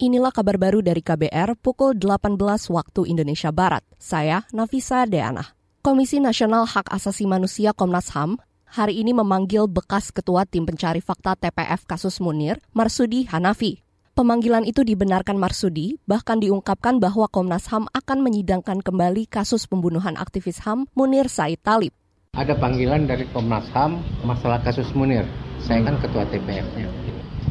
Inilah kabar baru dari KBR pukul 18 waktu Indonesia Barat. Saya Nafisa Deana. Komisi Nasional Hak Asasi Manusia Komnas HAM hari ini memanggil bekas Ketua Tim Pencari Fakta TPF kasus Munir, Marsudi Hanafi. Pemanggilan itu dibenarkan Marsudi, bahkan diungkapkan bahwa Komnas HAM akan menyidangkan kembali kasus pembunuhan aktivis HAM Munir Said Talib. Ada panggilan dari Komnas HAM masalah kasus Munir. Saya kan ketua TPF-nya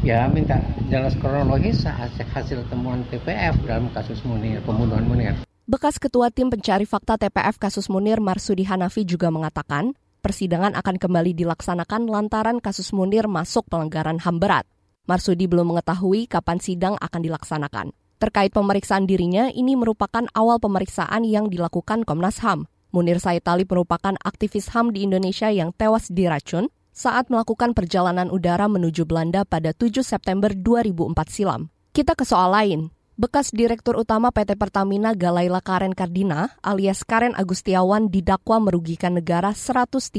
ya minta jelas kronologis hasil, temuan TPF dalam kasus Munir, pembunuhan Munir. Bekas Ketua Tim Pencari Fakta TPF kasus Munir Marsudi Hanafi juga mengatakan, persidangan akan kembali dilaksanakan lantaran kasus Munir masuk pelanggaran HAM berat. Marsudi belum mengetahui kapan sidang akan dilaksanakan. Terkait pemeriksaan dirinya, ini merupakan awal pemeriksaan yang dilakukan Komnas HAM. Munir Said Talib merupakan aktivis HAM di Indonesia yang tewas diracun saat melakukan perjalanan udara menuju Belanda pada 7 September 2004 silam. Kita ke soal lain. Bekas Direktur Utama PT Pertamina Galaila Karen Kardina alias Karen Agustiawan didakwa merugikan negara 113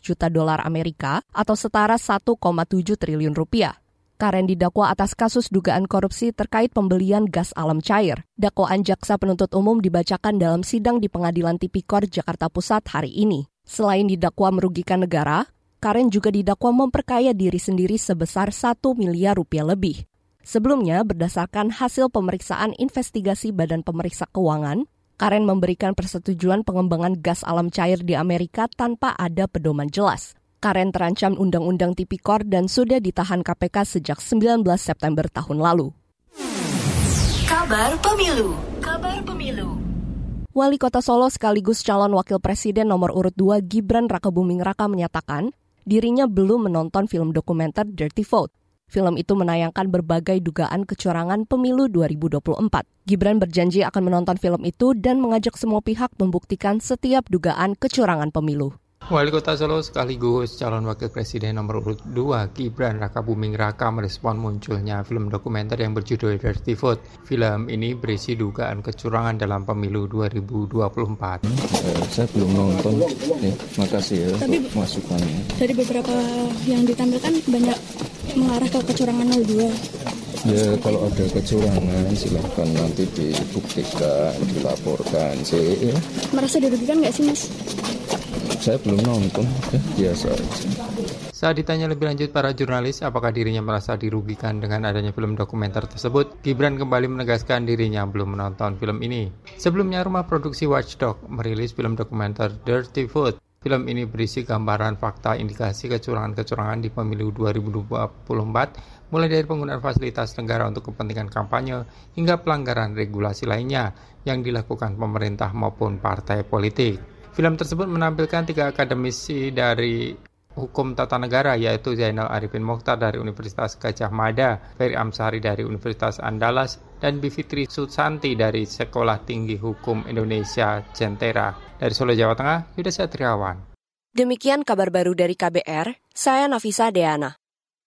juta dolar Amerika atau setara 1,7 triliun rupiah. Karen didakwa atas kasus dugaan korupsi terkait pembelian gas alam cair. Dakwaan jaksa penuntut umum dibacakan dalam sidang di Pengadilan Tipikor Jakarta Pusat hari ini. Selain didakwa merugikan negara, Karen juga didakwa memperkaya diri sendiri sebesar 1 miliar rupiah lebih. Sebelumnya, berdasarkan hasil pemeriksaan investigasi Badan Pemeriksa Keuangan, Karen memberikan persetujuan pengembangan gas alam cair di Amerika tanpa ada pedoman jelas. Karen terancam Undang-Undang Tipikor dan sudah ditahan KPK sejak 19 September tahun lalu. Kabar Pemilu Kabar Pemilu Wali Kota Solo sekaligus calon wakil presiden nomor urut 2 Gibran Rakebuming Raka menyatakan dirinya belum menonton film dokumenter Dirty Vote. Film itu menayangkan berbagai dugaan kecurangan pemilu 2024. Gibran berjanji akan menonton film itu dan mengajak semua pihak membuktikan setiap dugaan kecurangan pemilu. Wali Kota Solo sekaligus calon wakil presiden nomor urut 2 Gibran Raka Buming Raka merespon munculnya film dokumenter yang berjudul Dirty Vote. Film ini berisi dugaan kecurangan dalam pemilu 2024. Eh, saya belum nonton, nih, makasih ya Tapi, untuk masukannya. Dari beberapa yang ditampilkan banyak mengarah ke kecurangan 02. Ya kalau ada kecurangan silahkan nanti dibuktikan, dilaporkan sih. Ya. Merasa dirugikan nggak sih mas? Saya belum nonton, ya biasa aja. Saat ditanya lebih lanjut para jurnalis apakah dirinya merasa dirugikan dengan adanya film dokumenter tersebut, Gibran kembali menegaskan dirinya belum menonton film ini. Sebelumnya, rumah produksi Watchdog merilis film dokumenter Dirty Food. Film ini berisi gambaran fakta indikasi kecurangan-kecurangan di pemilu 2024, mulai dari penggunaan fasilitas negara untuk kepentingan kampanye hingga pelanggaran regulasi lainnya yang dilakukan pemerintah maupun partai politik. Film tersebut menampilkan tiga akademisi dari Hukum Tata Negara yaitu Zainal Arifin Mokhtar dari Universitas Gajah Mada, Ferry Amsari dari Universitas Andalas, dan Bivitri Susanti dari Sekolah Tinggi Hukum Indonesia Jentera. Dari Solo, Jawa Tengah, Yuda Satriawan. Demikian kabar baru dari KBR, saya Nafisa Deana.